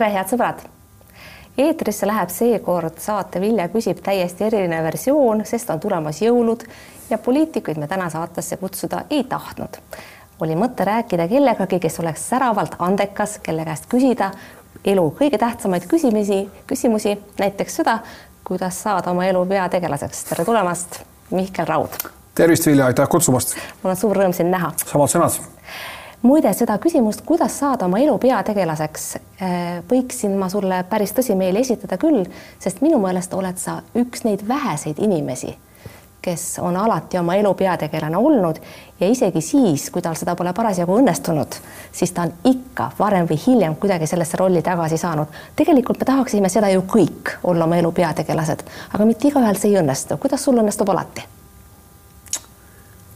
tere, head sõbrad! eetrisse läheb seekord saate Vilja küsib täiesti eriline versioon, sest on tulemas jõulud ja poliitikuid me täna saatesse kutsuda ei tahtnud. oli mõte rääkida kellegagi, kes oleks säravalt andekas, kelle käest küsida elu kõige tähtsamaid küsimusi, küsimusi, näiteks seda, kuidas saada oma elu peategelaseks. tere tulemast, Mihkel Raud. tervist, Vilja, aitäh kutsumast. mul on suur rõõm sind näha. samad sõnad muide, seda küsimust, kuidas saada oma elu peategelaseks, äh, võiksin ma sulle päris tõsimeeli esitada küll, sest minu meelest oled sa üks neid väheseid inimesi, kes on alati oma elu peategelane olnud ja isegi siis, kui tal seda pole parasjagu õnnestunud, siis ta on ikka varem või hiljem kuidagi sellesse rolli tagasi saanud. tegelikult me tahaksime seda ju kõik, olla oma elu peategelased, aga mitte igaühel see ei õnnestu. kuidas sul õnnestub alati?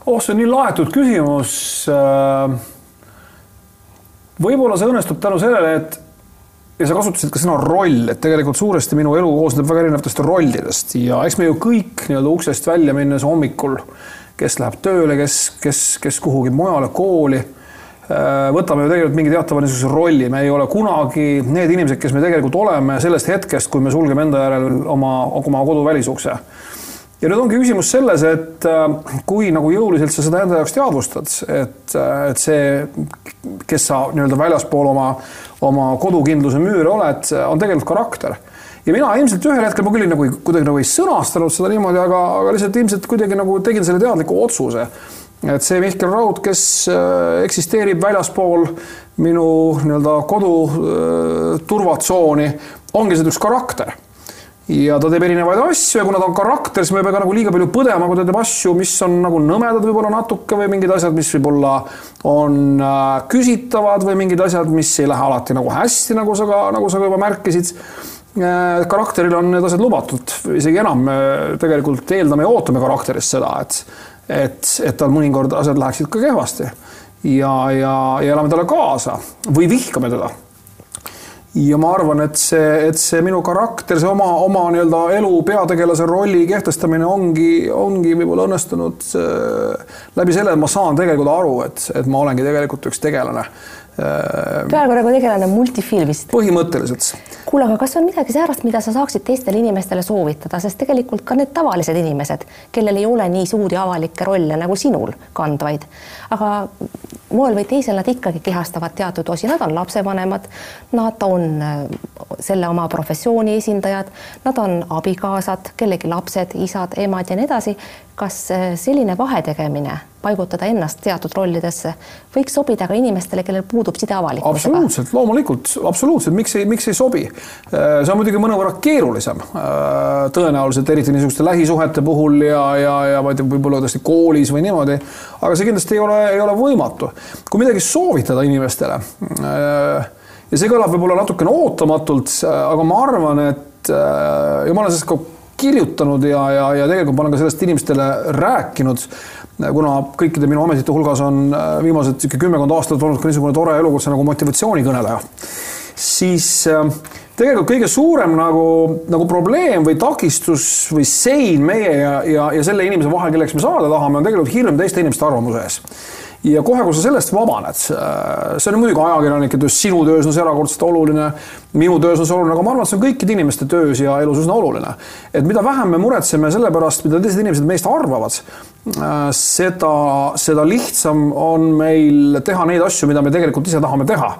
oh, see on nii laetud küsimus äh võib-olla see õnnestub tänu sellele, et ja sa kasutasid ka sõna roll, et tegelikult suuresti minu elu koosneb väga erinevatest rollidest. Ja eks me ju kõik nii-öelda uksest välja minnes hommikul, kes läheb tööle, kes, kes, kes kuhugi mujale kooli, äh, võtame ju tegelikult mingi teatava niisuguse rolli, me ei ole kunagi need inimesed, kes me tegelikult oleme sellest hetkest, kui me sulgeme enda järel oma, oma kodu välisukse ja nüüd ongi küsimus selles, et äh, kui nagu jõuliselt sa seda enda jaoks teadvustad, et, äh, et see, kes sa nii-öelda väljaspool oma, oma kodukindluse müüre oled, on tegelikult karakter ja mina ilmselt ühel hetkel ma küll nagu kuidagi nagu ei sõnastanud seda niimoodi, aga, aga lihtsalt ilmselt kuidagi nagu tegin selle teadliku otsuse. et see Mihkel Raud, kes äh, eksisteerib väljaspool minu nii-öelda kodu turvatsooni, ongi see üks karakter ja ta teeb erinevaid asju ja kuna ta on karakter, siis ma ei pea ka nagu liiga palju põdema, kui ta teeb asju, mis on nagu nõmedad võib-olla natuke või mingid asjad, mis võib-olla on äh, küsitavad või mingid asjad, mis ei lähe alati nagu hästi, nagu sa ka, nagu sa ka juba märkisid äh,. karakteril on need asjad lubatud, isegi enam me tegelikult eeldame ja ootame karakterist seda, et, et, et tal mõnikord asjad läheksid ka kehvasti ja, ja, ja elame talle kaasa või vihkame teda ja ma arvan, et see, et see minu karakter, see oma, oma nii-öelda elu peategelase rolli kehtestamine ongi, ongi võib-olla õnnestunud äh, läbi selle, et ma saan tegelikult aru, et, et ma olengi tegelikult üks tegelane Äh, pealkorraga tegelane multifilmist. põhimõtteliselt. kuule, aga kas on midagi säärast, mida sa saaksid teistele inimestele soovitada, sest tegelikult ka need tavalised inimesed, kellel ei ole nii suuri avalikke rolle nagu sinul kandvaid, aga moel või teisel nad ikkagi kehastavad teatud osi, nad on lapsevanemad, nad on äh, selle oma professiooni esindajad, nad on abikaasad, kellegi lapsed, isad, emad ja nii edasi. Kas äh, selline vahetegemine paigutada ennast teatud rollidesse, võiks sobida ka inimestele, kellel puudub side avalikkusega. absoluutselt, loomulikult, absoluutselt, miks ei, miks ei sobi. Äh, see on muidugi mõnevõrra keerulisem äh, tõenäoliselt, eriti niisuguste lähisuhete puhul ja, ja, ja ma ei tea, võib-olla tõesti koolis või niimoodi, aga see kindlasti ei ole, ei ole võimatu. kui midagi soovitada inimestele ja see kõlab võib-olla natukene ootamatult, aga ma arvan, et ja ma olen sellest ka kirjutanud ja, ja, ja tegelikult ma olen ka sellest inimestele rääkinud kuna kõikide minu ametite hulgas on äh, viimased niisugune kümmekond aastat olnud ka niisugune tore elukutse nagu motivatsioonikõneleja, siis äh, tegelikult kõige suurem nagu, nagu probleem või takistus või sein meie ja, ja, ja selle inimese vahel, kelleks me saada tahame, on tegelikult hirm teiste inimeste arvamuse ees ja kohe, kui sa sellest vabaned, äh, see on muidugi ajakirjanike töös, sinu töös on see erakordselt oluline, minu töös on see oluline, aga ma arvan, et see on kõikide inimeste töös ja elus üsna oluline. et mida vähem me muretseme selle pärast, mida teised inimesed meist arvavad, äh, seda, seda lihtsam on meil teha neid asju, mida me tegelikult ise tahame teha.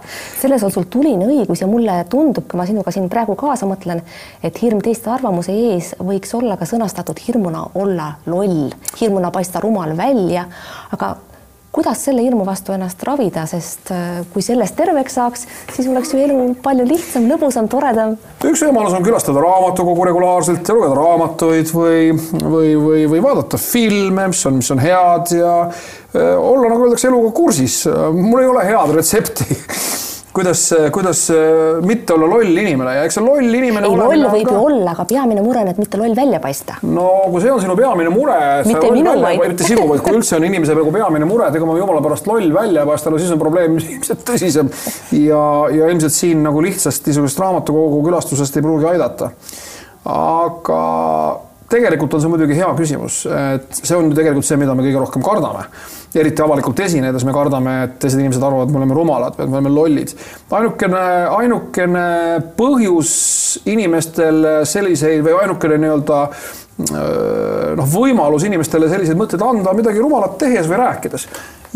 selles on sul tuline õigus ja mulle tundub, kui ma sinuga siin praegu kaasa mõtlen, et hirm teiste arvamuse ees võiks olla ka sõnastatud hirmuna olla loll, hirmuna paista rumal välja, aga kuidas selle hirmu vastu ennast ravida, sest äh, kui sellest terveks saaks, siis oleks ju elu palju lihtsam, lõbusam, toredam. üks võimalus on külastada raamatukogu regulaarselt ja lugeda raamatuid või, või, või, või vaadata filme, mis on, mis on head ja äh, olla, nagu öeldakse, eluga kursis. mul ei ole head retsepti kuidas, kuidas mitte olla loll inimene ja eks see loll inimene. ei, loll võib ju olla, aga peamine mure on, et mitte loll välja paista. no kui see on sinu peamine mure. mitte minu, vaid. mitte sinu, vaid kui üldse on inimese nagu peamine mure, et ega ma jumala pärast loll välja ei paista, no siis on probleem ilmselt tõsisem. ja, ja ilmselt siin nagu lihtsast niisugusest raamatukogu külastusest ei pruugi aidata. aga tegelikult on see muidugi hea küsimus, et see on ju tegelikult see, mida me kõige rohkem kardame. Eriti avalikult esinedes me kardame, et teised inimesed arvavad, et me oleme rumalad me oleme lollid. ainukene, ainukene põhjus inimestel selliseid või ainukene nii-öelda noh, võimalus inimestele selliseid mõtteid anda midagi rumalat tehes või rääkides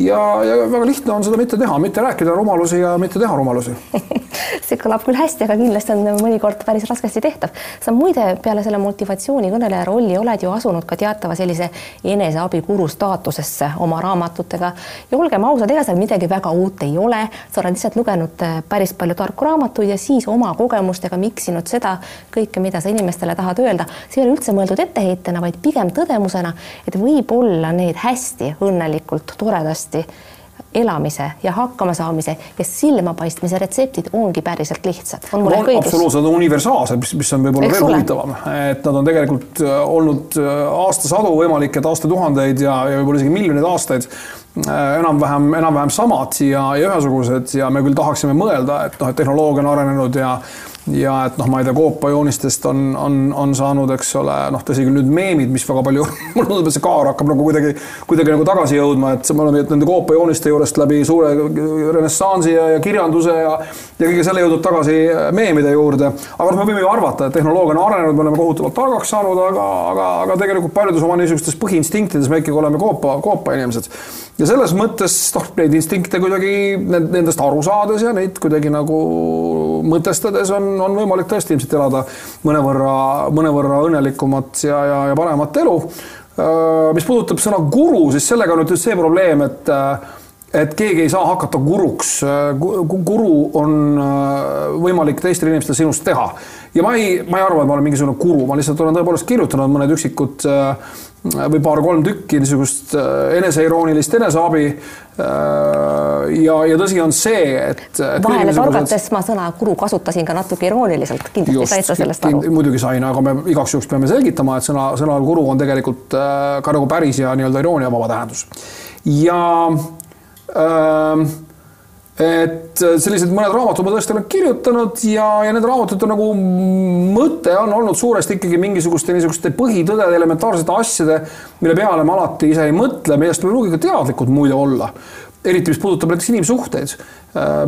ja, ja väga lihtne on seda mitte teha, mitte rääkida rumalusi ja mitte teha rumalusi see kõlab küll hästi, aga kindlasti on mõnikord päris raskesti tehtav. sa muide peale selle motivatsioonikõneleja rolli oled ju asunud ka teatava sellise eneseabikuru staatusesse oma raamatutega ja olgem ausad, ega seal midagi väga uut ei ole, sa oled lihtsalt lugenud äh, päris palju tarku raamatuid ja siis oma kogemustega miksinud seda kõike, mida sa inimestele tahad öelda. see ei ole üldse mõeldud etteheitena, vaid pigem tõdemusena, et võib-olla need hästi õnnelikult, toredasti elamise ja hakkamasaamise ja silmapaistmise retseptid ongi päriselt lihtsad. on mul ehk õigus? absoluutselt, nad on universaalsed, mis, mis on võib-olla veel huvitavam, et nad on tegelikult äh, olnud äh, aastasadu võimalik, et aastatuhandeid ja, ja võib-olla isegi miljoneid aastaid äh, enam-vähem, enam-vähem samad ja, ja ühesugused ja me küll tahaksime mõelda, et noh, et tehnoloogia on arenenud ja ja et noh, ma ei tea, koopajoonistest on, on, on saanud, eks ole, noh, tõsi küll nüüd meemid, mis väga palju mulle tundub, et see kaar hakkab nagu kuidagi, kuidagi nagu tagasi jõudma, et me oleme nende koopajooniste juurest läbi suure renessansi ja, ja kirjanduse ja ja kõige selle jõudnud tagasi meemide juurde. aga noh, me võime ju arvata, et tehnoloogia on arenenud, me oleme kohutavalt targaks saanud, aga, aga, aga tegelikult paljudes oma niisugustes põhiinstinktides me ikkagi oleme koopa, koopa inimesed. ja selles mõttes noh, neid instinkte kuidagi nendest aru saades ja neid kuidagi nagu mõtestades on, on võimalik tõesti ilmselt elada mõnevõrra, mõnevõrra õnnelikumat ja, ja, ja paremat elu. Mis puudutab sõna guru, siis sellega on nüüd see probleem, et et keegi ei saa hakata guruks. guru on võimalik teistel inimestel sinust teha ja ma ei, ma ei arva, et ma olen mingisugune guru, ma lihtsalt olen tõepoolest kirjutanud mõned üksikud äh, või paar-kolm tükki niisugust äh, eneseiroonilist eneseabi. ja, ja tõsi on see, et, et. vahele torgates ma sõna guru kasutasin ka natuke irooniliselt, kindlasti said sa sellest aru. muidugi sain, aga me igaks juhuks peame selgitama, et sõna, sõnal guru on tegelikult ka nagu päris ja nii-öelda iroonia vaba tähendus. ja et sellised mõned raamatud ma tõesti olen kirjutanud ja, ja nende raamatute nagu mõte on olnud suuresti ikkagi mingisuguste niisuguste põhitõdede, elementaarsete asjade, mille peale me alati ise ei mõtle, millest me ei pruugi ka teadlikud muide olla. eriti, mis puudutab näiteks inimsuhteid.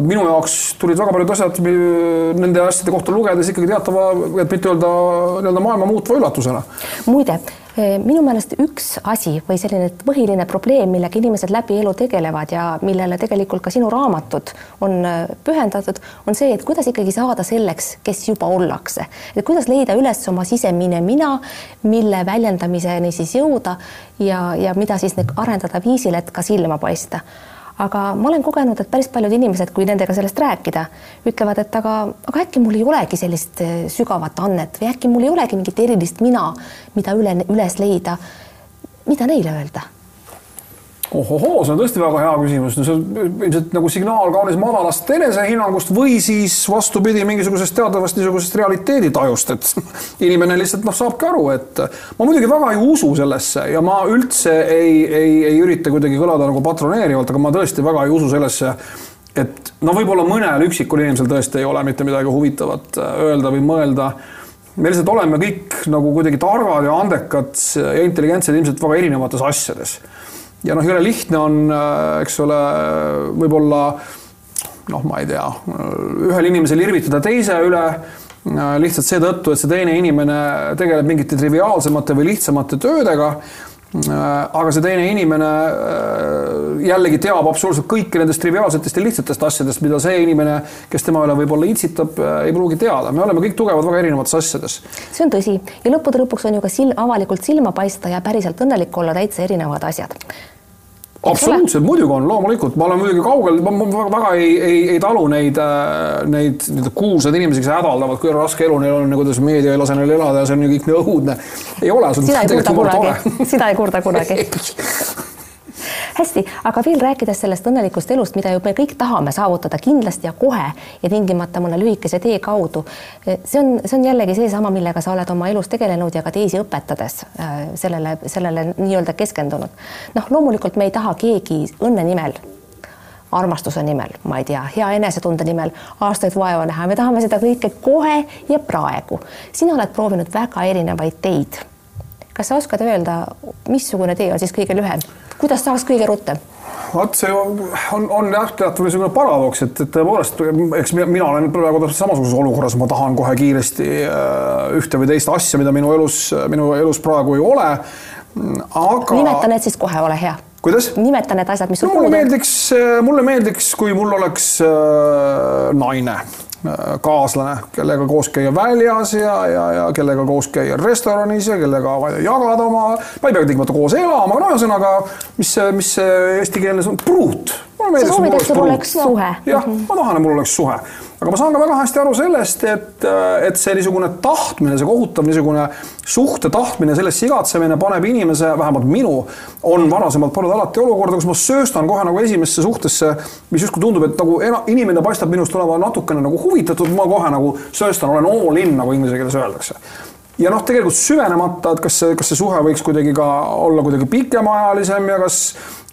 minu jaoks tulid väga paljud asjad nende asjade kohta lugedes ikkagi teatava, et mitte öelda nii-öelda maailma muutva üllatusena. muide minu meelest üks asi või selline põhiline probleem, millega inimesed läbi elu tegelevad ja millele tegelikult ka sinu raamatud on äh, pühendatud, on see, et kuidas ikkagi saada selleks, kes juba ollakse, et kuidas leida üles oma sisemine mina, mille väljendamiseni siis jõuda ja, ja mida siis arendada viisil, et ka silma paista aga ma olen kogenud, et päris paljud inimesed, kui nendega sellest rääkida, ütlevad, et aga, aga äkki mul ei olegi sellist eh, sügavat annet või äkki mul ei olegi mingit erilist mina, mida üle, üles leida. mida neile öelda? Ohohoo, see on tõesti väga hea küsimus, no see on ilmselt nagu signaal kaunis madalast enesehinnangust või siis vastupidi mingisugusest teadavast niisugusest realiteeditajust, et inimene lihtsalt noh, saabki aru, et ma muidugi väga ei usu sellesse ja ma üldse ei, ei, ei ürita kuidagi kõlada nagu patroneerivalt, aga ma tõesti väga ei usu sellesse, et no võib-olla mõnel üksikul inimesel tõesti ei ole mitte midagi huvitavat äh, öelda või mõelda. Me lihtsalt oleme kõik nagu kuidagi targad ja andekad ja intelligentsed ilmselt väga erinevates asjades ja noh, jõle lihtne on, äh, eks ole, võib-olla noh, ma ei tea, ühel inimesel irvitada teise üle äh, lihtsalt seetõttu, et see teine inimene tegeleb mingite triviaalsemate või lihtsamate töödega aga see teine inimene äh, jällegi teab absoluutselt kõiki nendest triviaalsetest ja lihtsatest asjadest, mida see inimene, kes tema üle võib-olla itsitab, äh, ei pruugi teada. me oleme kõik tugevad väga erinevates asjades. see on tõsi ja lõppude lõpuks on ju ka sil-, avalikult silma paista ja päriselt õnnelik olla täitsa erinevad asjad absoluutselt, muidugi on, loomulikult, ma olen muidugi kaugel, ma väga, väga ei, ei, ei talu neid, äh, neid nii-öelda kuulsaid inimesi, kes hädaldavad, kui raske elu neil on ja kuidas meedia ei lase neil elada ja see on ju kõik nii õudne. ei ole. sina ei kurda kunagi, sina ei kurda kunagi hästi, aga veel rääkides sellest õnnelikust elust, mida ju me kõik tahame saavutada kindlasti ja kohe ja tingimata mõne lühikese tee kaudu. see on, see on jällegi seesama, millega sa oled oma elus tegelenud ja ka teisi õpetades äh, sellele, sellele nii-öelda keskendunud. noh, loomulikult me ei taha keegi õnne nimel armastuse nimel, ma ei tea, hea enesetunde nimel aastaid vaeva näha, me tahame seda kõike kohe ja praegu. sina oled proovinud väga erinevaid teid kas sa oskad öelda, missugune tee on siis kõige lühem, kuidas saaks kõige rutem? vot see on, on jah, teatav niisugune paradoks, et, et tõepoolest, eks mina olen praegu täpselt samasuguses olukorras, ma tahan kohe kiiresti äh, ühte või teist asja, mida minu elus, minu elus praegu ei ole. aga. nimeta need siis kohe, ole hea. kuidas? nimeta need asjad, mis sul no, mulle meeldiks, mulle meeldiks, kui mul oleks äh, naine kaaslane, kellega koos käia väljas ja, ja, ja kellega koos käia restoranis ja kellega jagada oma, ma ei pea tingimata koos elama, no ühesõnaga, mis see, mis see eestikeelne sõna, pruut. Sa soovid, et sul oleks suhe. jah, ma tahan, et mul oleks suhe. Aga ma saan ka väga hästi aru sellest, et, et see niisugune tahtmine, see kohutav niisugune suhte tahtmine, sellest sigatsemine paneb inimese, vähemalt minu, on varasemalt pannud alati olukorda, kus ma sööstan kohe nagu esimesse suhtesse, mis justkui tundub, et nagu inimene paistab minust olema natukene nagu huvitatud, ma kohe nagu sööstan, olen all in, nagu inglise keeles öeldakse ja noh, tegelikult süvenemata, et kas see, kas see suhe võiks kuidagi ka olla kuidagi pikemaajalisem ja kas,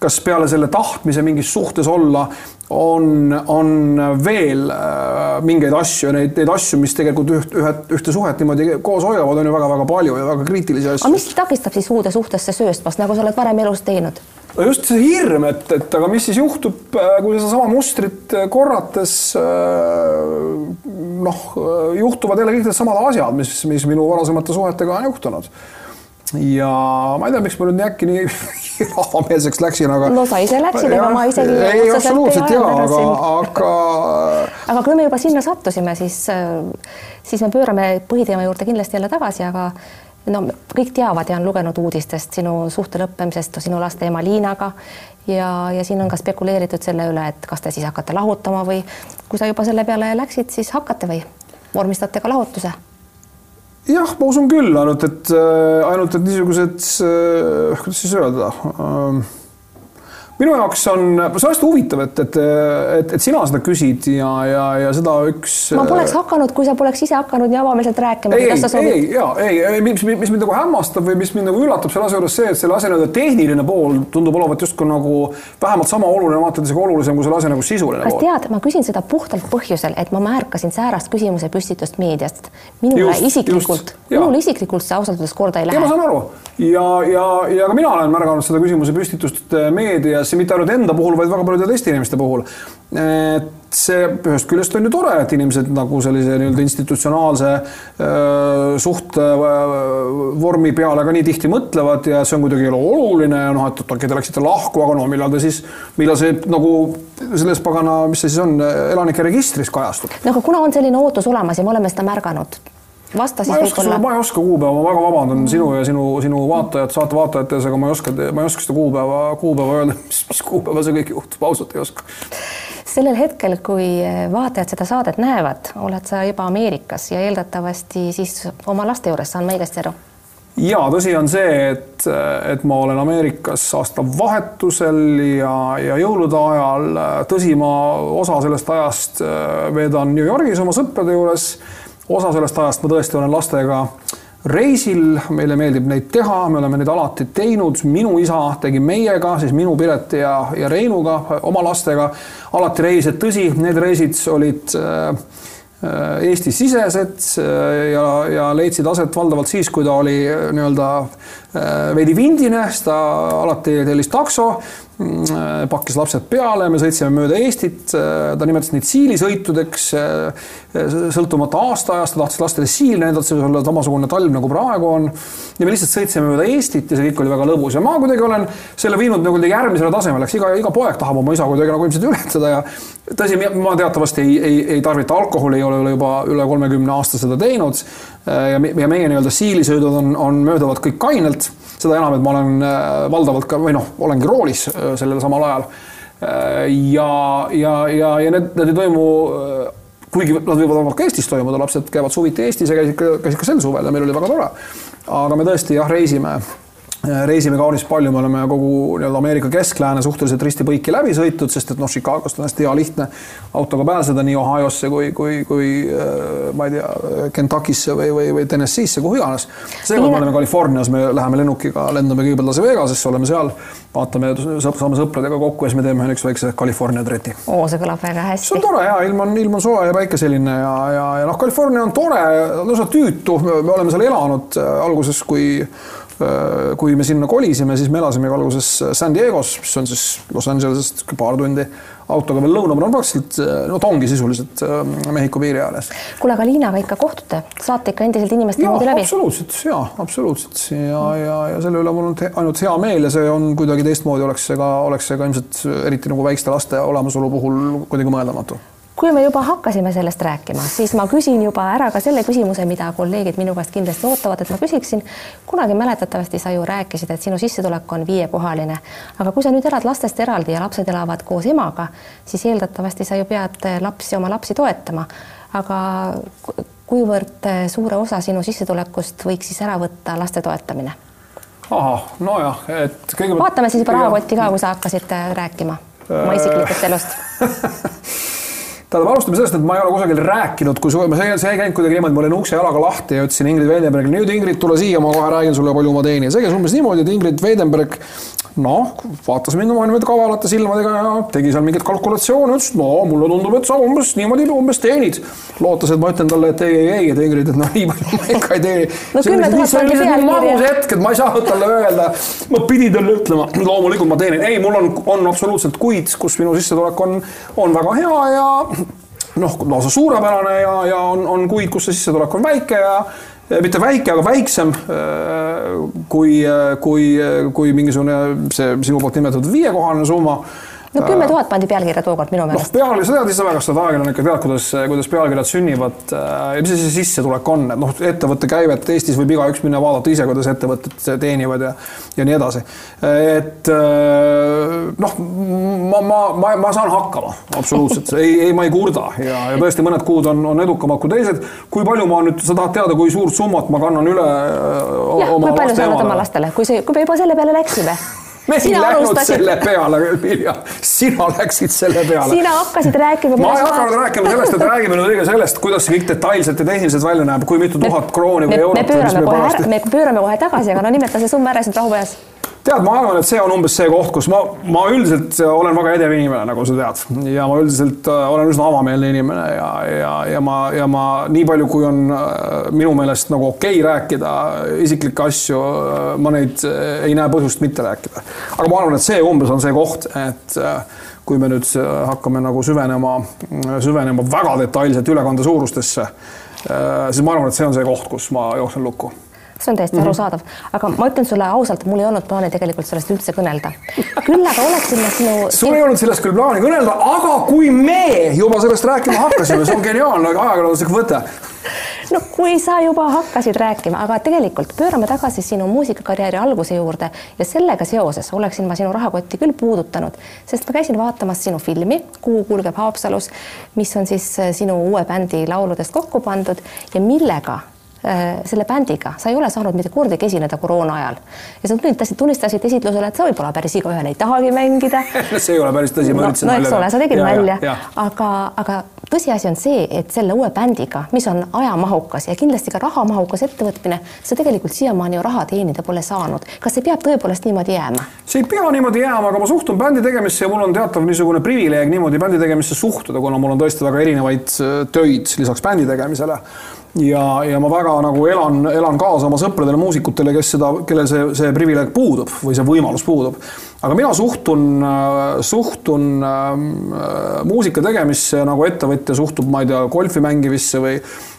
kas peale selle tahtmise mingis suhtes olla on, on veel äh, mingeid asju, neid, neid asju, mis tegelikult üht, ühe, ühte suhet niimoodi koos hoiavad, on ju väga-väga palju ja väga kriitilisi asju. aga mis takistab siis uude suhtesse sööstmast, nagu sa oled varem elus teinud? No just see hirm, et, et aga mis siis juhtub, äh, kui sedasama mustrit äh, korrates noh, juhtuvad jälle kõik needsamad asjad, mis, mis minu varasemate suhetega on juhtunud ja ma ei tea, miks ma nüüd nii äkki nii rahvameelseks läksin, aga. no sa ise läksid, ega ma isegi. ei, absoluutselt ja, aga, aga. aga kui me juba sinna sattusime, siis, siis me pöörame põhiteema juurde kindlasti jälle tagasi, aga no kõik teavad ja on lugenud uudistest sinu suhte lõppemisest sinu laste ema Liinaga. Ja, ja siin on ka spekuleeritud selle üle, et kas te siis hakkate lahutama või kui sa juba selle peale läksid, siis hakkate või vormistate ka lahutuse? Jah, ma usun küll, ainult et, äh, ainult et niisugused, äh, kuidas siis öelda äh,, minu jaoks on, see on hästi huvitav, et, et, et, et sina seda küsid ja, ja, ja seda üks. ma poleks hakanud, kui sa poleks ise hakanud nii avameelselt rääkima. ei, ei, ei, ja ei, mis, mis mind nagu hämmastab või mis mind nagu üllatab selle asja juures see, et selle asja nii-öelda tehniline pool tundub olevat justkui nagu vähemalt sama oluline, vaata isegi olulisem kui selle asja nagu sisuline kas pool. tead, ma küsin seda puhtalt põhjusel, et ma märkasin säärast küsimuse püstitust meediast. minule just, isiklikult, minule isiklikult see ausalt öeldes korda ei lähe. ma saan aru ja, ja, ja ka mina olen märganud seda küsimuse püstitust meedias ja mitte ainult enda puhul, vaid väga paljude teiste inimeste puhul. et see ühest küljest on ju tore, et inimesed nagu sellise nii-öelda institutsionaalse suhte vormi peale ka nii tihti mõtlevad ja see on kuidagi oluline ja noh, et okei, te läksite lahku, aga no millal te siis, millal see nagu selles pagana, mis see siis on, elanike registris kajastub? no aga kuna on selline ootus olemas ja me oleme seda märganud vasta siis võib-olla. ma ei oska kuupäeva, ma väga vabandan sinu ja sinu, sinu vaatajad, saate vaatajate ees, aga ma ei oska, ma ei oska seda kuupäeva, kuupäeva öelda, mis, mis kuupäeval see kõik juhtub, ausalt ei oska. sellel hetkel, kui vaatajad seda saadet näevad, oled sa juba Ameerikas ja eeldatavasti siis oma laste juures, saan ma õigesti aru? ja tõsi on see, et, et ma olen Ameerikas aastavahetusel ja, ja jõulude ajal. tõsi, ma osa sellest ajast veedan New Yorgis oma sõprade juures osa sellest ajast ma tõesti olen lastega reisil, meile meeldib neid teha, me oleme neid alati teinud, minu isa tegi meiega, siis minu Pireti ja, ja Reinuga oma lastega alati reise, tõsi, need reisid olid äh, Eesti-sisesed äh, ja, ja leidsid aset valdavalt siis, kui ta oli äh, nii-öelda veidi vindine, siis ta alati tellis takso pakkis lapsed peale, me sõitsime mööda Eestit, ta nimetas neid siilisõitudeks, sõltumata aastaajast, ta tahtis lastele siil näidata, see võis olla samasugune talv nagu praegu on. ja me lihtsalt sõitsime mööda Eestit ja see kõik oli väga lõbus ja ma kuidagi olen selle viinud nagu järgmisele tasemele, eks iga, iga poeg tahab oma isa kuidagi nagu ilmselt ületada ja tõsi, ma teatavasti ei, ei, ei tarvita alkoholi, ei ole juba üle kolmekümne aasta seda teinud. ja, ja meie nii-öelda siilisõidud on, on mööduvad kõik kainelt seda enam, et ma olen äh, valdavalt ka või noh, olengi roolis äh, sellel samal ajal. Äh, ja, ja, ja, ja need, need ei toimu kuigi nad võivad vabalt ka Eestis toimuda, lapsed käivad suviti Eestis ja käisid ka, käisid ka sel suvel ja meil oli väga tore. aga me tõesti jah, reisime reisime kaunis palju, me oleme kogu nii-öelda Ameerika kesklääne suhteliselt risti-põiki läbi sõitnud, sest et noh, Chicagost on hästi hea lihtne autoga pääseda nii Ohiosse kui, kui, kui äh, ma ei tea, Kentuckisse või, või, või Tennessee'sse, kuhu iganes. seekord me oleme Californias, me läheme lennukiga, lendame kõigepealt Las Vegasesse, oleme seal, vaatame, saame sõpradega kokku ja siis me teeme üks väikse California treti. oo, see kõlab väga hästi. see on tore ja ilm on, ilm on soe ja päikeseline ja, ja, ja noh, California on tore, lausa tüütu, me oleme seal elanud äh, alguses, kui kui me sinna kolisime, siis me elasimegi alguses San Diego's, mis on siis Los Angelesest paar tundi autoga veel lõuna, no praktiliselt no ta ongi sisuliselt Mehhiko piiri ääres. kuule, aga Liinaga ikka kohtute, saate ikka endiselt inimest niimoodi läbi? absoluutselt ja absoluutselt ja, ja, ja selle üle mul on ainult hea meel ja see on kuidagi teistmoodi oleks see ka, oleks see ka ilmselt eriti nagu väikeste laste olemasolu puhul kuidagi mõeldamatu kui me juba hakkasime sellest rääkima, siis ma küsin juba ära ka selle küsimuse, mida kolleegid minu käest kindlasti ootavad, et ma küsiksin. kunagi mäletatavasti sa ju rääkisid, et sinu sissetulek on viiekohaline, aga kui sa nüüd elad lastest eraldi ja lapsed elavad koos emaga, siis eeldatavasti sa ju pead lapsi, oma lapsi toetama. aga kuivõrd suure osa sinu sissetulekust võiks siis ära võtta laste toetamine? ahah, nojah, et kõigepealt. vaatame siis juba rahakotti ka, kui sa hakkasid rääkima oma isiklikust elust tähendab, alustame sellest, et ma ei ole kusagil rääkinud, kui ma, see, see ei käinud kuidagi niimoodi, ma olin ukse jalaga lahti ja ütlesin Ingrid Veidenbergile, nüüd Ingrid, tule siia, ma kohe räägin sulle, palju ma teenin. see käis umbes niimoodi, et Ingrid Veidenberg noh, vaatas mind oma niimoodi kavalate silmadega ja tegi seal mingeid kalkulatsioone, ütles, no mulle tundub, et sa umbes niimoodi umbes teenid. lootes, et ma ütlen talle, et ei, ei, ei, et Ingrid, et noh, nii palju ma ikka ei teeni. no kümme tuhat pandi pealkirja. hetk, et ma ei saanud talle öelda, ma pidin talle ütlema, loomulikult ma teenin, ei, mul on, on absoluutselt kuid, kus minu sissetulek on, on väga hea ja noh, lausa suurepärane ja, ja on, on kuid, kus see sissetulek on väike ja mitte väike, aga väiksem äh, kui, kui, kui mingisugune see sinu poolt nimetatud viiekohaline summa no kümme tuhat pandi pealkirja tookord minu meelest. noh, pealkiri, sa tead ise väga, sa oled ajakirjanik ja tead, kuidas, kuidas pealkirjad sünnivad äh, ja mis see sissetulek on, et noh, ettevõtte käivet Eestis võib igaüks minna vaadata ise, kuidas ettevõtted teenivad ja, ja nii edasi. et äh, noh, ma, ma, ma, ma saan hakkama absoluutselt, ei, ei, ma ei kurda ja, ja tõesti mõned kuud on, on edukamad kui teised. kui palju ma nüüd, sa tahad teada, kui suurt summat ma kannan üle äh, ja, oma kui palju sa annad oma lastele, kui see, kui me juba selle peale läksime me ei läinud alustasid... selle peale, Vilja, sina läksid selle peale. sina hakkasid rääkima. ma ei hakanud rääkima sellest, et räägime nüüd õige sellest, kuidas see kõik detailselt ja tehniliselt välja näeb, kui mitu tuhat krooni või eurot. me pöörame kohe ära, me pöörame kohe tagasi, aga no nimeta see summa ära siis rahu peas tead, ma arvan, et see on umbes see koht, kus ma, ma üldiselt olen väga edev inimene, nagu sa tead, ja ma üldiselt äh, olen üsna avameelne inimene ja, ja, ja ma, ja ma nii palju, kui on äh, minu meelest nagu okei okay rääkida isiklikke asju, äh, ma neid ei näe põhjust mitte rääkida. aga ma arvan, et see umbes on see koht, et kui me nüüd hakkame nagu süvenema, süvenema väga detailselt ülekande suurustesse, siis ma arvan, et see on see koht, kus ma jooksen lukku see on täiesti mm -hmm. arusaadav, aga ma ütlen sulle ausalt, mul ei olnud plaani tegelikult sellest üldse kõnelda. küll aga oleksin ma sinu. sul ei olnud sellest küll plaani kõnelda, aga kui me juba sellest rääkima hakkasime, see on geniaalne ajakirjanduslik võte no kui sa juba hakkasid rääkima, aga tegelikult pöörame tagasi sinu muusikakarjääri alguse juurde ja sellega seoses oleksin ma sinu rahakotti küll puudutanud, sest ma käisin vaatamas sinu filmi Kuu kulgeb Haapsalus, mis on siis sinu uue bändi lauludest kokku pandud ja millega selle bändiga, sa ei ole saanud mitte kordagi esineda koroona ajal. Ja sa tunnistasid, tunnistasid esitlusele, et sa võib-olla päris igaühele ei tahagi mängida. See ei ole päris tõsi, ma üritasin no, no eks ole, sa tegid nalja, aga, aga tõsiasi on see, et selle uue bändiga, mis on ajamahukas ja kindlasti ka rahamahukas ettevõtmine, sa tegelikult siiamaani ju raha teenida pole saanud. kas see peab tõepoolest niimoodi jääma? see ei pea niimoodi jääma, aga ma suhtun bändi tegemisse ja mul on teatav niisugune privileeg niimoodi bändi tegemisse suhtuda, kuna mul on tõesti väga erinevaid äh, töid lisaks bändi tegemisele ja, ja ma väga nagu elan, elan kaasa oma sõpradele muusikutele, kes seda, kellel see, see privileeg puudub või see võimalus puudub. aga mina suhtun, suhtun äh, muusika tegemisse nagu ettevõtja suhtub, ma ei tea, golfi mängimisse või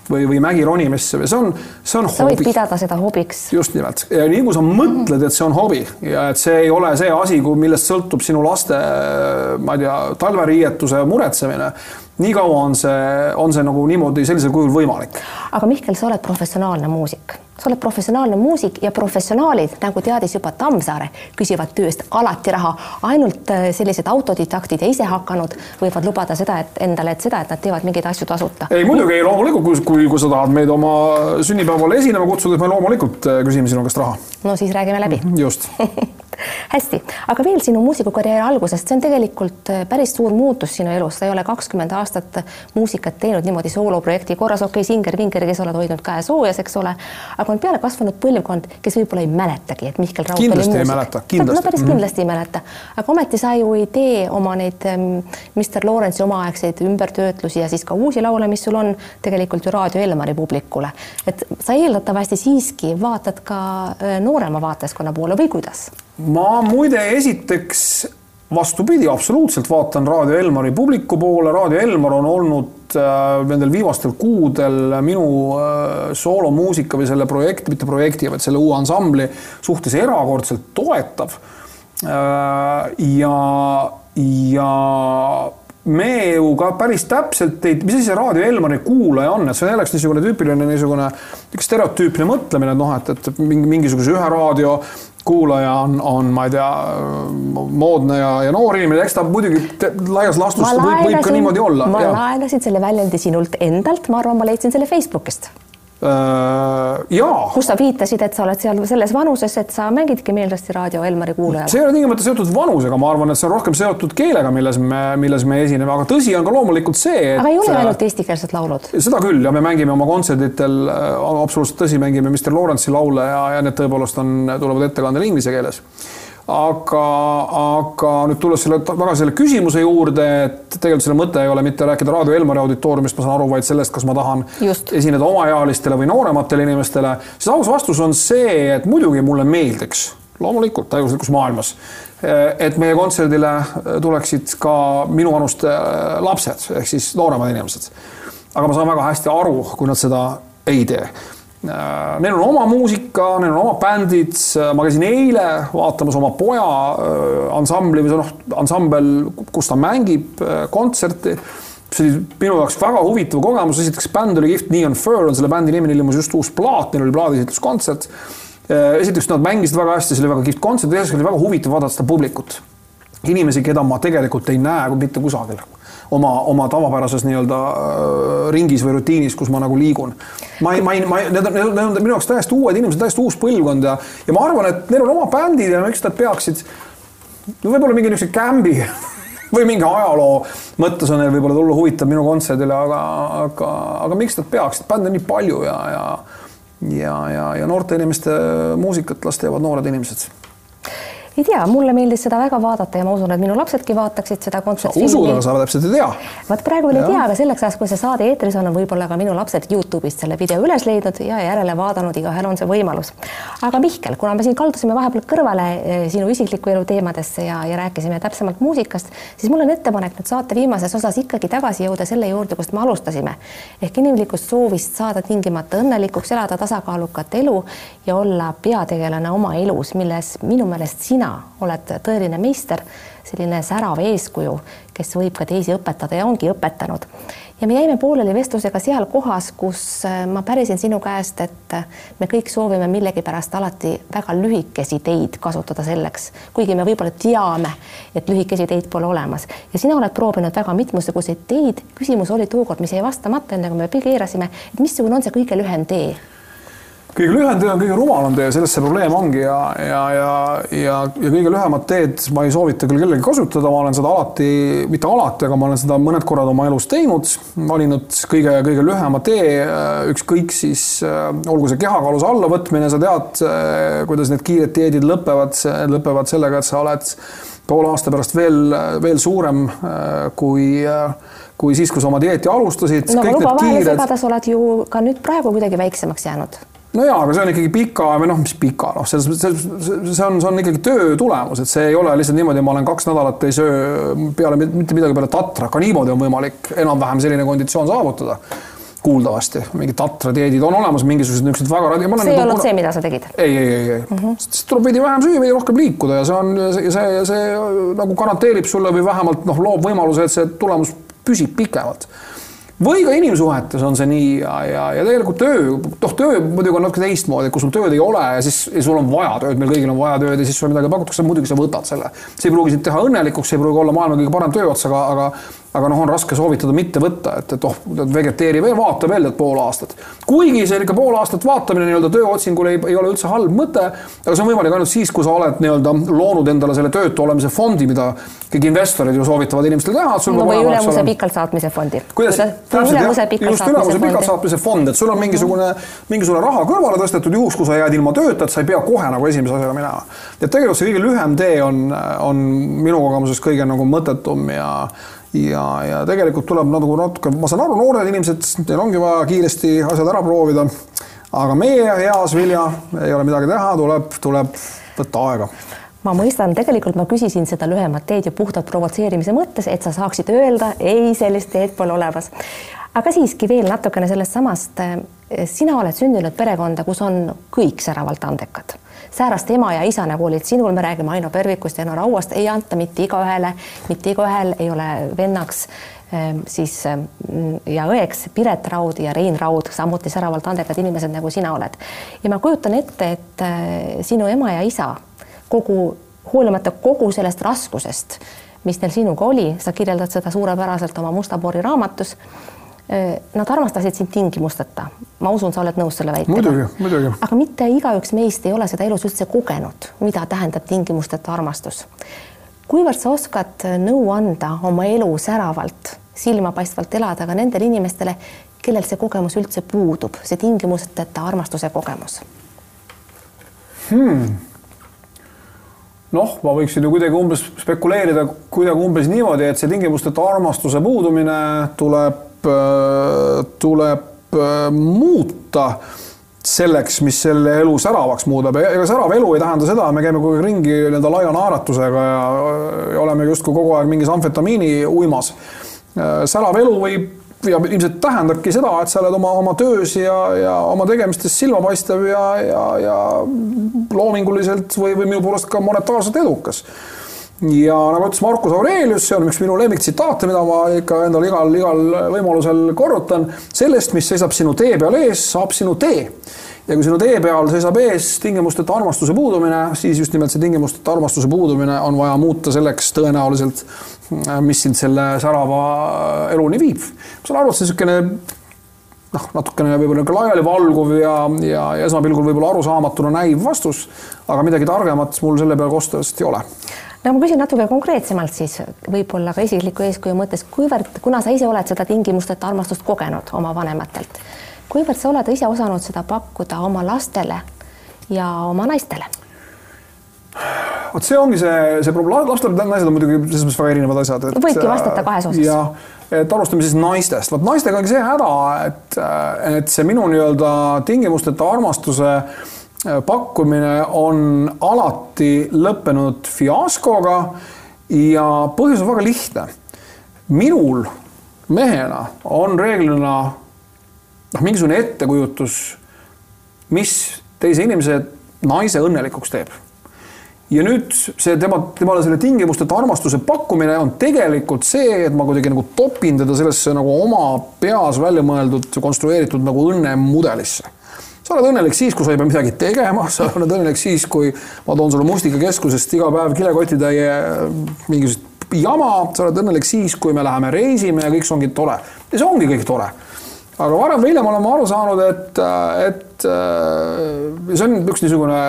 või, või mägi ronimisse või see on, see on sa hobi. sa võid pidada seda hobiks. just nimelt ja nii kui sa mõtled, et see on hobi ja et see ei ole see asi, millest sõltub sinu laste, ma ei tea, talveriietuse muretsemine nii kaua on see, on see nagu niimoodi sellisel kujul võimalik. aga Mihkel, sa oled professionaalne muusik, sa oled professionaalne muusik ja professionaalid, nagu teadis juba Tammsaare, küsivad tööst alati raha. ainult äh, sellised autodidaktid ja isehakanud võivad lubada seda, et endale, et seda, et nad teevad mingeid asju tasuta. ei muidugi, ei loomulikult, kui, kui, kui sa tahad meid oma sünnipäeval esinema kutsuda, siis me loomulikult äh, küsime sinu käest raha. no siis räägime läbi. just hästi, aga veel sinu muusikukarjääri algusest, see on tegelikult äh, päris suur muutus sinu elus, sa ei ole kakskümmend aastat muusikat teinud niimoodi sooloprojekti korras, okei okay,, Singer-Vinger, kes oled hoidnud käe soojas, eks ole, aga on peale kasvanud põlvkond, kes võib-olla ei mäletagi, et Mihkel Raud kindlasti oli muusik. mäleta, kindlasti. no päris mm -hmm. kindlasti ei mäleta, aga ometi sa ju ei tee oma neid ähm, Mr Lawrence'i omaaegseid ümbertöötlusi ja siis ka uusi laule, mis sul on tegelikult ju Raadio Elmari publikule, et sa eeldatavasti siiski vaatad ka äh, noorema vaatajaskonna poole või kuidas? Ma muide esiteks vastupidi, absoluutselt vaatan Raadio Elmari publiku poole, Raadio Elmar on olnud äh, nendel viimastel kuudel minu äh, soolomuusika või selle projekti, mitte projekti, vaid selle uue ansambli suhtes erakordselt toetav äh,. ja, ja me ju ka päris täpselt ei, mis asi see Raadio Elmari kuulaja on, et see on jällegi niisugune tüüpiline niisugune stereotüüpne mõtlemine, et noh, et, et mingi mingisuguse ühe raadio kuulaja on, on, ma ei tea, moodne ja, ja noor inimene, eks ta muidugi laias laastus võib, võib ka niimoodi olla. ma laenasin selle väljendi sinult endalt, ma arvan, ma leidsin selle Facebookist jaa. kus sa viitasid, et sa oled seal selles vanuses, et sa mängidki meelsasti raadio Elmari kuulajale. see ei ole tingimata seotud vanusega, ma arvan, et see on rohkem seotud keelega, milles me, milles me esineme, aga tõsi on ka loomulikult see, et. aga ei ole ainult eestikeelsed laulud? seda küll ja me mängime oma kontserditel, äh, absoluutselt tõsi, mängime Mr Lawrence'i laule ja, ja need tõepoolest on, tulevad ettekandele inglise keeles aga, aga nüüd tulles selle tagasi selle küsimuse juurde, et tegelikult selle mõte ei ole mitte rääkida Raadio Elmari auditooriumist, ma saan aru, vaid sellest, kas ma tahan Just. esineda omaealistele või noorematele inimestele, siis aus vastus on see, et muidugi mulle meeldiks, loomulikult täiuslikus maailmas, et meie kontserdile tuleksid ka minuvanuste lapsed ehk siis nooremad inimesed. aga ma saan väga hästi aru, kui nad seda ei tee Äh, neil on oma muusika, neil on oma bändid, ma käisin eile vaatamas oma poja äh, ansambli või noh, ansambel, kus ta mängib äh, kontserti. see oli minu jaoks väga huvitav kogemus, esiteks bänd oli kihvt, Neon Fur on selle bändi nimi, neil ilmus just uus plaat, neil oli plaadiesitluskontsert. esiteks nad mängisid väga hästi, see oli väga kihvt kontsert, teiseks oli väga huvitav vaadata seda publikut. inimesi, keda ma tegelikult ei näe mitte kusagil oma, oma tavapärases nii-öelda äh, ringis või rutiinis, kus ma nagu liigun. ma ei, ma ei, ma ei, need on, need on minu jaoks täiesti uued inimesed, täiesti uus põlvkond ja, ja ma arvan, et neil on oma bändid ja miks nad peaksid võib-olla mingi niisuguse kämbi või mingi ajaloo mõttes on neil võib-olla tulla huvitav minu kontserdile, aga, aga, aga miks nad peaksid, bände on nii palju ja, ja ja, ja, ja noorte inimeste muusikat las teevad noored inimesed ei tea, mulle meeldis seda väga vaadata ja ma usun, et minu lapsedki vaataksid seda kontserti. usud, aga sa täpselt ei tea. vot praegu veel ei tea, aga selleks ajaks, kui see saade eetris on, on võib-olla ka minu lapsed Youtube'ist selle video üles leidnud ja järele vaadanud, igahel on see võimalus. aga Mihkel, kuna me siin kaldusime vahepeal kõrvale eh, sinu isikliku elu teemadesse ja, ja rääkisime täpsemalt muusikast, siis mul on ettepanek nüüd saate viimases osas ikkagi tagasi jõuda selle juurde, kust me alustasime ehk inimlikust soovist saada tingimata õnnelikuks, elada tasakaalukat elu ja olla peategelane oma elus, milles minu meelest sina sina oled tõeline meister, selline särav eeskuju, kes võib ka teisi õpetada ja ongi õpetanud. ja me jäime pooleli vestlusega seal kohas, kus äh, ma pärisin sinu käest, et äh, me kõik soovime millegipärast alati väga lühikesi teid kasutada selleks, kuigi me võib-olla teame, et lühikesi teid pole olemas ja sina oled proovinud väga mitmesuguseid teid. küsimus oli tookord, mis jäi vastamata, enne kui me keerasime, et missugune on see kõige lühem tee kõige lühem tee on kõige rumalam tee, selles see probleem ongi ja, ja, ja, ja, ja kõige lühemat teed ma ei soovita küll kellelgi kasutada, ma olen seda alati, mitte alati, aga ma olen seda mõned korrad oma elus teinud, valinud kõige-kõige lühema tee, ükskõik siis olgu see kehakaalus allavõtmine, sa tead, kuidas need kiired dieedid lõpevad, lõpevad sellega, et sa oled poole aasta pärast veel, veel suurem kui kui siis, kui sa oma dieeti alustasid. no aga luba vahele segada, sa oled ju ka nüüd praegu kuidagi väiksemaks jäänud no jaa, aga see on ikkagi pika või noh, mis pika, noh, selles mõttes, see on, see on ikkagi töö tulemus, et see ei ole lihtsalt niimoodi, ma olen kaks nädalat ei söö peale mitte midagi peale tatra, ka niimoodi on võimalik enam-vähem selline konditsioon saavutada kuuldavasti, mingid tatra dieedid on olemas, mingisugused niisugused väga radi-. see ei olnud kuna... see, mida sa tegid? ei, ei, ei, ei mm -hmm., siis tuleb veidi vähem süüa, veidi rohkem liikuda ja see on, see, see, see nagu garanteerib sulle või vähemalt noh, loob võimaluse, et see tulemus püsib pikemalt või ka inimsuhetes on see nii ja, ja, ja tegelikult töö, noh, töö muidugi on natuke teistmoodi, kui sul tööd ei ole ja siis ja sul on vaja tööd, meil kõigil on vaja tööd ja siis sulle midagi pakutakse, muidugi sa võtad selle. see ei pruugi sind teha õnnelikuks, see ei pruugi olla maailma kõige parem tööots, aga, aga aga noh, on raske soovitada mitte võtta, et, et oh, vegeteeri veel, vaata veel need pool aastat. kuigi see ikka pool aastat vaatamine nii-öelda tööotsingul ei, ei ole üldse halb mõte, aga see on võimalik ainult siis, kui sa oled nii-öelda loonud endale selle töötu olemise fondi, mida kõik investorid ju soovitavad inimestele teha. no või ülemuse pikalt saatmise fondi. kuidas? just ülemuse pikalt saatmise fond, et sul on mingisugune, mingisugune raha kõrvale tõstetud juhuks, kui sa jääd ilma tööta, et sa ei pea kohe nagu esimese asjana minema. et tegelikult see kõige lühem tee on, on minu kogemuses kõige nagu mõttetum ja ja, ja tegelikult tuleb nagu natuke, ma saan aru, noored inimesed, neil ongi vaja kiiresti asjad ära proovida. aga meie eas, Vilja, ei ole midagi teha, tuleb, tuleb võtta aega ma mõistan, tegelikult ma küsisin seda lühemat teed ju puhtalt provotseerimise mõttes, et sa saaksid öelda, ei, sellist teed pole olemas. aga siiski veel natukene sellest samast. sina oled sündinud perekonda, kus on kõik säravalt andekad säärast ema ja isa, nagu olid sinul, me räägime Aino Pervikust ja Eno Rauast, ei anta mitte igaühele, mitte igaühel ei ole vennaks ehm, siis ehm, ja õeks Piret Raud ja Rein Raud, samuti säravalt andekad inimesed, nagu sina oled. ja ma kujutan ette, et eh, sinu ema ja isa kogu, hoolimata kogu sellest raskusest, mis neil sinuga oli, sa kirjeldad seda suurepäraselt oma Musta Poori raamatus nad armastasid sind tingimusteta. ma usun, sa oled nõus selle väitega. muidugi, muidugi. aga mitte igaüks meist ei ole seda elus üldse kogenud, mida tähendab tingimusteta armastus. kuivõrd sa oskad nõu anda oma elu säravalt, silmapaistvalt elada ka nendele inimestele, kellel see kogemus üldse puudub, see tingimusteta armastuse kogemus hmm.? noh, ma võiksin ju kuidagi umbes spekuleerida kuidagi umbes niimoodi, et see tingimusteta armastuse puudumine tuleb tuleb äh, muuta selleks, mis selle elu säravaks muudab ja ega särav elu ei tähenda seda, me käime kogu aeg ringi nii-öelda laia naeratusega ja, ja oleme justkui kogu aeg mingis amfetamiini uimas. Äh, särav elu võib ja ilmselt tähendabki seda, et sa oled oma, oma töös ja, ja oma tegemistes silmapaistev ja, ja, ja loominguliselt või, või minu poolest ka monetaarselt edukas ja nagu ütles Marcus Aurelius, see on üks minu lemmiktsitaate, mida ma ikka endale igal, igal võimalusel korrutan. sellest, mis seisab sinu tee peal ees, saab sinu tee. ja kui sinu tee peal seisab ees tingimusteta armastuse puudumine, siis just nimelt see tingimusteta armastuse puudumine on vaja muuta selleks tõenäoliselt, mis sind selle särava eluni viib. ma saan aru, et see niisugune noh, natukene võib-olla niisugune laialivalguv ja, ja esmapilgul võib-olla arusaamatuna näiv vastus, aga midagi targemat mul selle peale kosta lihtsalt ei ole no ma küsin natuke konkreetsemalt siis võib-olla ka isikliku eeskuju mõttes, kuivõrd, kuna sa ise oled seda tingimusteta armastust kogenud oma vanematelt, kuivõrd sa oled ise osanud seda pakkuda oma lastele ja oma naistele? vot see ongi see, see probleem, lastel naised on muidugi selles mõttes väga erinevad asjad. võidki vastata kahes osas. jah, et alustame siis naistest, vot naistega ongi see häda, et, et see minu nii-öelda tingimusteta armastuse äh, Äh, pakkumine on alati lõppenud fiaskoga ja põhjus on väga lihtne. minul mehena on reeglina noh, mingisugune ettekujutus, mis teise inimese, naise õnnelikuks teeb. ja nüüd see tema, temale selle tingimusteta armastuse pakkumine on tegelikult see, et ma kuidagi nagu topin teda sellesse nagu oma peas välja mõeldud, konstrueeritud nagu õnnemudelisse sa oled õnnelik siis, kui sa ei pea midagi tegema, sa oled õnnelik siis, kui ma toon sulle Mustikakeskusest iga päev kilekotitäie äh, mingisugust jama, sa oled õnnelik siis, kui me läheme reisime ja kõik see ongi tore. ja see ongi kõik tore. aga varem või hiljem olen ma aru saanud, et, äh, et äh, see on üks niisugune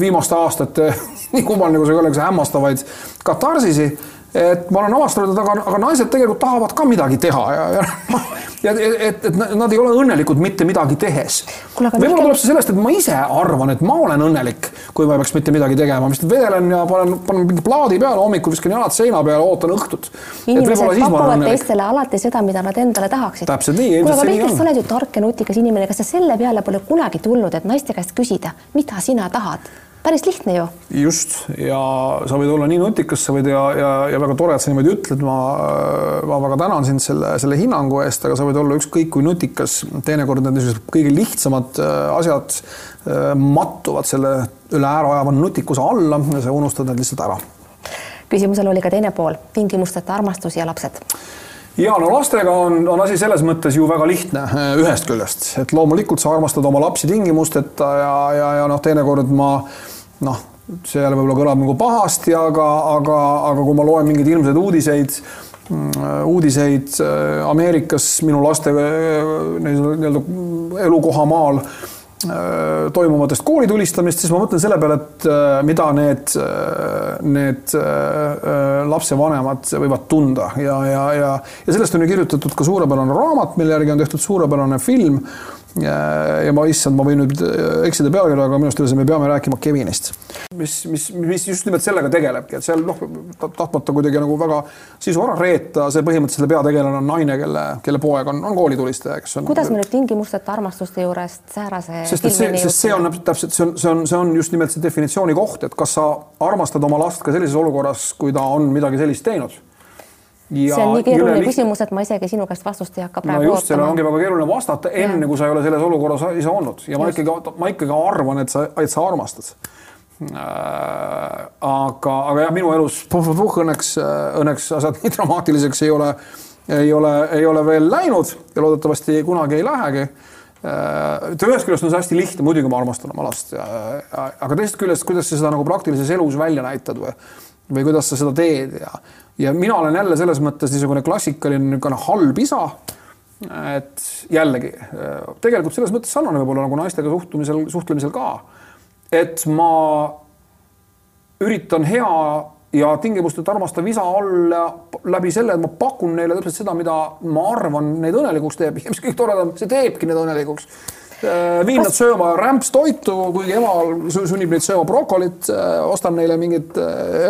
viimaste aastate nii kummaline, kui see ei ole, hämmastavaid katarsisi et ma olen avastanud, et aga, aga naised tegelikult tahavad ka midagi teha ja, ja, ja et, et nad ei ole õnnelikud mitte midagi tehes. võib-olla tuleb see sellest, et ma ise arvan, et ma olen õnnelik, kui ma ei peaks mitte midagi tegema, ma lihtsalt vedelen ja panen, panen mingi plaadi peale hommikul, viskan jalad seina peale, ootan õhtut. inimesed pakuvad teistele alati seda, mida nad endale tahaksid. täpselt nii. kuule, aga Mihkel, sa oled ju tark ja nutikas inimene, kas sa selle peale pole kunagi tulnud, et naiste käest küsida, mida sina tahad? Päris lihtne ju. just ja sa võid olla nii nutikas, sa võid ja, ja, ja väga tore, et sa niimoodi ütled, ma, ma väga tänan sind selle, selle hinnangu eest, aga sa võid olla ükskõik kui nutikas, teinekord need niisugused kõige lihtsamad äh, asjad äh, mattuvad selle üle ära ajava nutikuse alla ja sa unustad need lihtsalt ära. küsimusel oli ka teine pool, tingimusteta armastus ja lapsed ja no lastega on, on asi selles mõttes ju väga lihtne äh, ühest küljest, et loomulikult sa armastad oma lapsi tingimusteta ja, ja, ja noh, teinekord ma noh, see jälle võib-olla kõlab nagu pahasti, aga, aga, aga kui ma loen mingeid hirmsaid uudiseid uudiseid Ameerikas minu laste nii-öelda elukohamaal toimuvatest koolitulistamist, siis ma mõtlen selle peale, et mida need, need lapsevanemad võivad tunda. Ja, ja, ja, ja sellest on ju kirjutatud ka suurepärane raamat, mille järgi on tehtud suurepärane film ja ma, issand, ma võin nüüd äh, eksida pealkirjaga, aga minu arust me peame rääkima Kevinist, mis, mis, mis just nimelt sellega tegelebki, et seal noh, tahtmata kuidagi nagu väga sisu ära reeta, see põhimõtteliselt selle peategelane on naine, kelle, kelle poeg on, on koolitulistaja, kes on. kuidas me nüüd tingimusteta armastuste juurest säärase sest et see, sest see on täpselt, see on, see on, see on just nimelt see definitsiooni koht, et kas sa armastad oma last ka sellises olukorras, kui ta on midagi sellist teinud Ja see on nii keeruline liht... küsimus, et ma isegi sinu käest vastust ei hakka praegu no just, sellele ongi väga keeruline vastata enne, kui sa ei ole selles olukorras ise olnud ja just. ma ikkagi, ma ikkagi arvan, et sa, et sa armastad äh,. aga, aga jah, minu elus puh, puh, õnneks, õnneks asjad nii dramaatiliseks ei ole, ei ole, ei ole veel läinud ja loodetavasti kunagi ei lähegi äh,. ühest küljest on see hästi lihtne, muidugi ma armastan oma last, aga teisest küljest, kuidas sa seda nagu praktilises elus välja näitad või, või kuidas sa seda teed ja ja mina olen jälle selles mõttes niisugune klassikaline niisugune halb isa. et jällegi tegelikult selles mõttes sarnane võib-olla nagu naistega suhtumisel, suhtlemisel ka. et ma üritan hea ja tingimusteta armastav isa olla läbi selle, et ma pakun neile täpselt seda, mida ma arvan neid õnnelikuks teeb ja mis kõik toredam, see teebki neid õnnelikuks viin nad sööma rämpstoitu, kuigi ema sunnib neid sööma brokolit, äh, ostan neile mingeid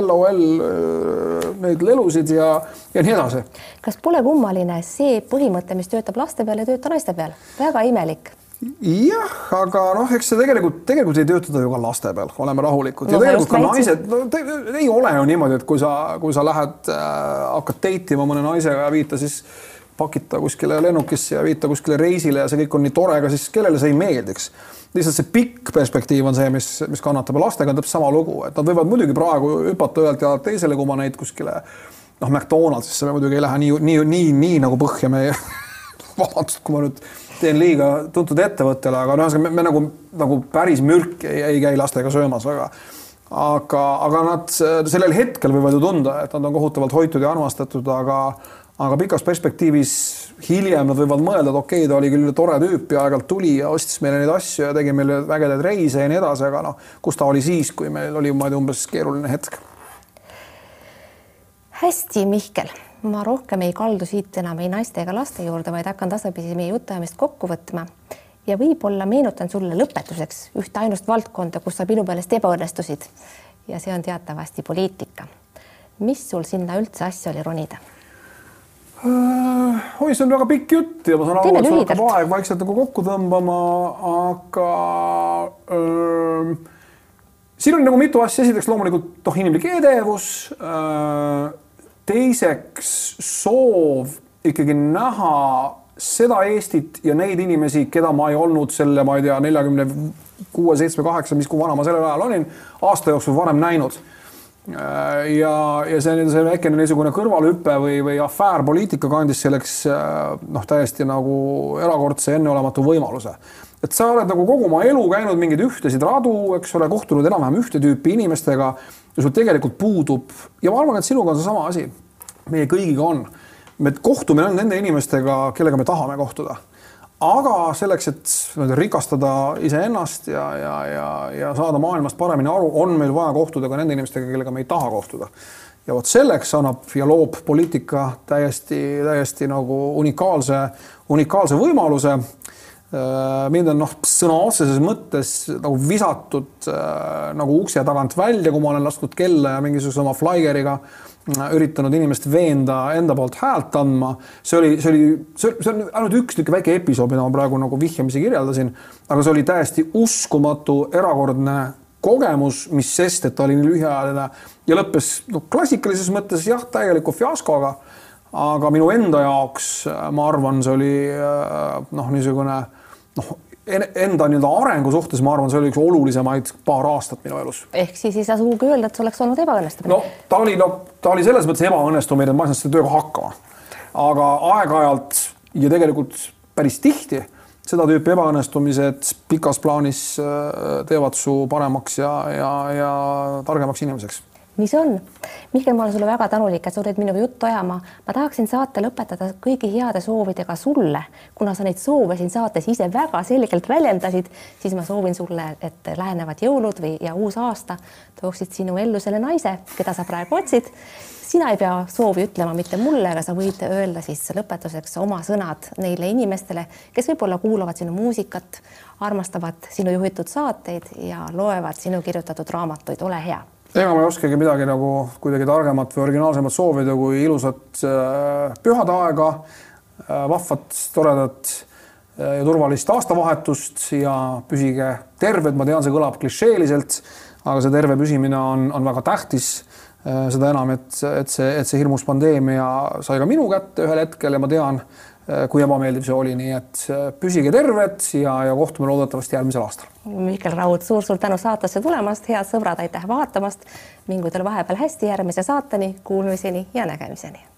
LOL äh, neid lelusid ja, ja nii edasi. kas pole kummaline see põhimõte, mis töötab laste peal, ei tööta naiste peal? väga imelik jah, aga noh, eks see tegelikult, tegelikult ei tööta ju ka laste peal, oleme rahulikud no, ja tegelikult ka naised, no ei ole ju niimoodi, et kui sa, kui sa lähed äh,, hakkad date ima mõne naisega ja viita siis pakita kuskile lennukisse ja viita kuskile reisile ja see kõik on nii tore, aga siis kellele see ei meeldiks? lihtsalt see pikk perspektiiv on see, mis, mis kannatab ja lastega on täpselt sama lugu, et nad võivad muidugi praegu hüpata ühelt jalalt teisele, kui ma neid kuskile noh, McDonaldsisse me muidugi ei lähe nii, nii, nii, nii nagu põhja meie vabandust, kui ma nüüd teen liiga tuntud ettevõttele, aga noh, me, me nagu, nagu päris mürk ei, ei käi lastega söömas, aga aga, aga nad sellel hetkel võivad ju tunda, et nad on kohutavalt hoitud ja armastatud, aga aga pikas perspektiivis hiljem nad võivad mõelda, et okei okay,, ta oli küll tore tüüp ja aeg-ajalt tuli ja ostis meile neid asju ja tegi meile ägedaid reise ja nii edasi, aga noh, kus ta oli siis, kui meil oli, ma ei tea, umbes keeruline hetk. hästi, Mihkel, ma rohkem ei kaldu siit enam ei naiste ega laste juurde, vaid hakkan tasapisi meie jutuajamist kokku võtma ja võib-olla meenutan sulle lõpetuseks ühte ainust valdkonda, kus sa minu meelest ebaõnnestusid ja see on teatavasti poliitika. mis sul sinna üldse asja oli ronida? Äh, oi, see on väga pikk jutt ja ma saan aru, et sul hakkab aeg vaikselt nagu kokku tõmbama, aga öö, siin on nagu mitu asja, esiteks loomulikult noh, inimlik edevus. teiseks soov ikkagi näha seda Eestit ja neid inimesi, keda ma ei olnud selle, ma ei tea, neljakümne kuue, seitsme, kaheksa, mis, kui vana ma sellel ajal olin, aasta jooksul varem näinud Äh, ja, ja see, see väikene niisugune kõrvalhüpe või, või afäär poliitikaga andis selleks äh, noh, täiesti nagu erakordse enneolematu võimaluse. et sa oled nagu kogu oma elu käinud mingeid ühtesid radu, eks ole, kohtunud enam-vähem ühte tüüpi inimestega ja sul tegelikult puudub ja ma arvan, et sinuga on seesama asi. meie kõigiga on. me kohtume ainult nende inimestega, kellega me tahame kohtuda aga selleks, et rikastada iseennast ja, ja, ja, ja saada maailmast paremini aru, on meil vaja kohtuda ka nende inimestega, kellega me ei taha kohtuda. ja vot selleks annab ja loob poliitika täiesti, täiesti nagu unikaalse, unikaalse võimaluse. Äh, mind on noh, sõna otseses mõttes nagu visatud äh, nagu ukse tagant välja, kui ma olen lasknud kella ja mingisuguse oma flaieriga üritanud inimest veenda enda poolt häält andma. see oli, see oli, see on ainult üks niisugune väike episood, mida ma praegu nagu vihjamisi kirjeldasin, aga see oli täiesti uskumatu, erakordne kogemus, mis sest, et ta oli nii lühiajaline ja lõppes noh, klassikalises mõttes jah, täieliku fiaskoga. aga minu enda jaoks ma arvan, see oli noh, niisugune noh enda nii-öelda arengu suhtes, ma arvan, see oli üks olulisemaid paar aastat minu elus. ehk siis ei saa sugugi öelda, et see oleks olnud ebaõnnestumine. no ta oli, no ta oli selles mõttes ebaõnnestumine, et ma ei saanud selle tööga hakkama. aga aeg-ajalt ja tegelikult päris tihti seda tüüpi ebaõnnestumised pikas plaanis äh, teevad su paremaks ja, ja, ja targemaks inimeseks see on. Mihkel, ma olen sulle väga tänulik, et sa tulid minuga juttu ajama. ma tahaksin saate lõpetada kõigi heade soovidega sulle, kuna sa neid soove siin saates ise väga selgelt väljendasid, siis ma soovin sulle, et lähenevad jõulud või ja uus aasta tooksid sinu ellu selle naise, keda sa praegu otsid sina ei pea soovi ütlema mitte mulle, aga sa võid öelda siis lõpetuseks oma sõnad neile inimestele, kes võib-olla kuulavad sinu muusikat, armastavad sinu juhitud saateid ja loevad sinu kirjutatud raamatuid, ole hea ega ma ei oskagi midagi nagu kuidagi targemat või originaalsemat soovida kui ilusat äh, pühade aega, äh, vahvat, toredat äh, ja turvalist aastavahetust ja püsige terved, ma tean, see kõlab klišeeliselt, aga see terve püsimine on, on väga tähtis. Äh, seda enam, et, et see, et see hirmus pandeemia sai ka minu kätte ühel hetkel ja ma tean, kui ebameeldiv see oli, nii et äh, püsige terved ja, ja kohtume loodetavasti järgmisel aastal. Mihkel Raud suur,, suur-suur tänu saatesse tulemast, head sõbrad, aitäh vaatamast. mingu teil vahepeal hästi järgmise saateni, kuulmiseni ja nägemiseni